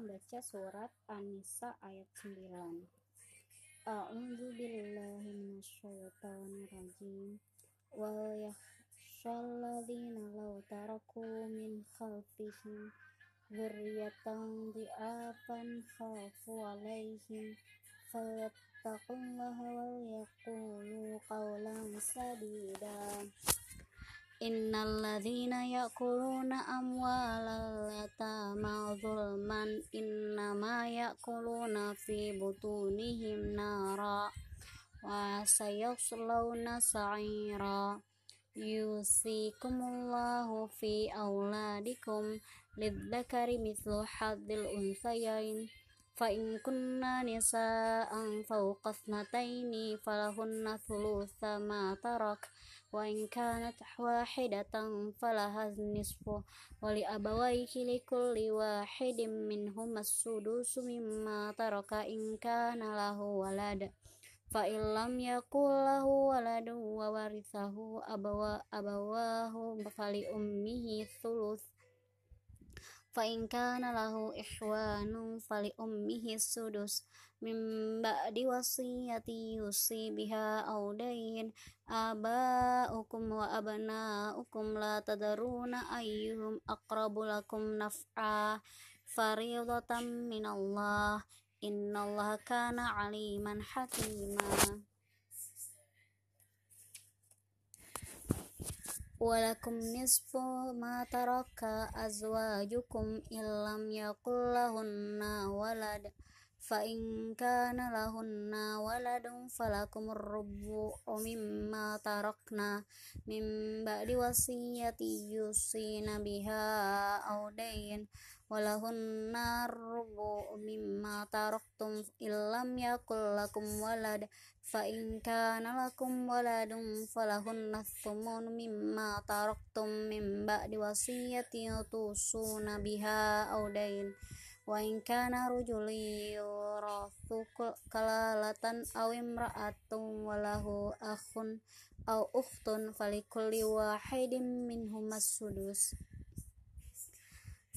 akan baca surat An-Nisa ayat 9. A'udzu billahi minasyaitonir rajim. Wa yakhshal ladzina law taraku min khalfihim dzurriyyatan dhi'afan khafu 'alaihim fayattaqullaha wa yaqulu qawlan sadida. Innal ladzina ya'kuluna amwalal zulman innama ya'kuluna fi butunihim nara wa sayaslawna sa'ira. Yusikumullahu fi auladikum lidzakari mithlu hadzil unsayain fa in kunna nisa'an fawqa thnataini falahunna thulutha ma tarak. Wa in kanat wahidatan falaha nisfu. Wa li abawayhi li kulli wahidin minhum as-sudusu mimma taraka in kana lahu walad. Fa in lam yakul lahu waladun wa warithahu abawa abawahu fali ummihi thuluth fa in kana lahu ihwanun fali ummihi sudus. Min ba'di wasiyati yusi biha aw dayn aba'ukum wa abna'ukum la tadaruna ولكم نصف ما ترك أزواجكم إن لم يكن لهن ولد فإن كان لهن ولد فلكم الربع مما تركنا من بعد وصية يوصين بها أو دين walahun narbu mimma taraktum illam yakul lakum walad fa in kana lakum waladun falahun nasumun mimma taraktum min ba'di wasiyatin tusuna biha aw dain. Wa in kana yurathu kalalatan aw imra'atun walahu akhun aw ukhtun falikulli wahidin minhumas sudus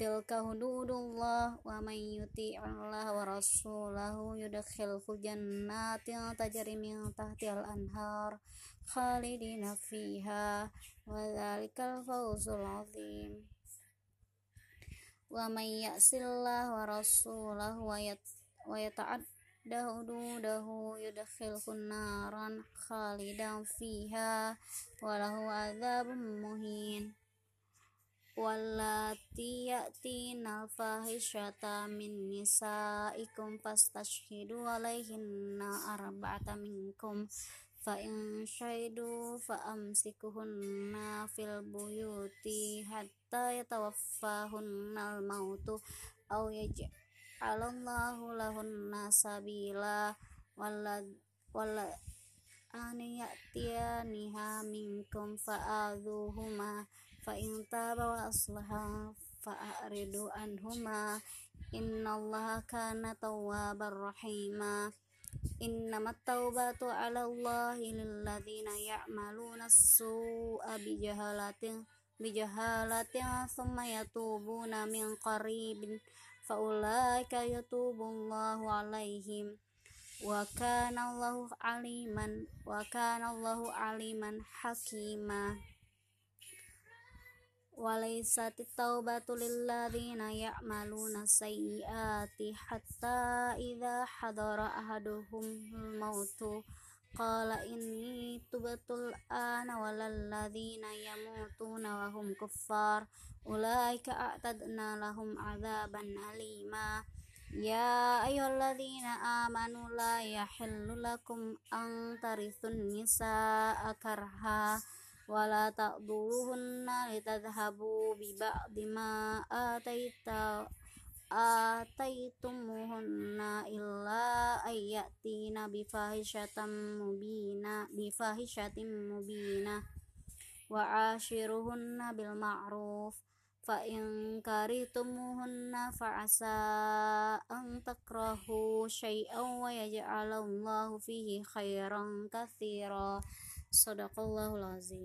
tilka hududullah wa man yuti'illah wa rasulahu yudkhilhu jannatin tajri min tahtiha al-anhar khalidina fiha wa dhalikal fawzul azim. Wa man ya'sillah wa rasulahu wa yata'ad dahududahu yudkhilhun naran khalidan fiha walahu adzabun muhin wallati ya'tina fahishata min nisaikum fastashhidu alaihinna arba'ata minkum fa in syaidu fa amsikuhunna fil buyuti hatta yatawaffahunna al mautu aw yaj'al alallahu lahunna sabila wala wala ani ya'tiyaniha minkum fa'adhuhuma fa in taba wa aslaha fa'aridu anhuma. Innallaha kana tawwabar rahima. Tawbatu 'ala Allahi lilladzina ya'maluna as-su'a bijahalatin bijahalatin thumma yatubuna min qaribin. Faulaika yatubullahu alaihim. Wa kana Allahu aliman wa kana Allahu aliman hakima وليست التوبة للذين يعملون السيئات حتى إذا حضر أحدهم الموت قال إني تبت الآن ولا الذين يموتون وهم كفار أولئك أعتدنا لهم عذابا أليما يا أيها الذين آمنوا لا يحل لكم أن ترثوا النساء كرها wala ta'duluhunna litadhhabu bi ba'di ma ataita ataitumuhunna illa ayatina bi fahishatin mubina bi fahishatin mubina. Wa ashiruhunna bil ma'ruf fa in karitumuhunna fa asa an takrahu syai'an wa yaj'alallahu fihi khairan katsira sadaqallahul azim.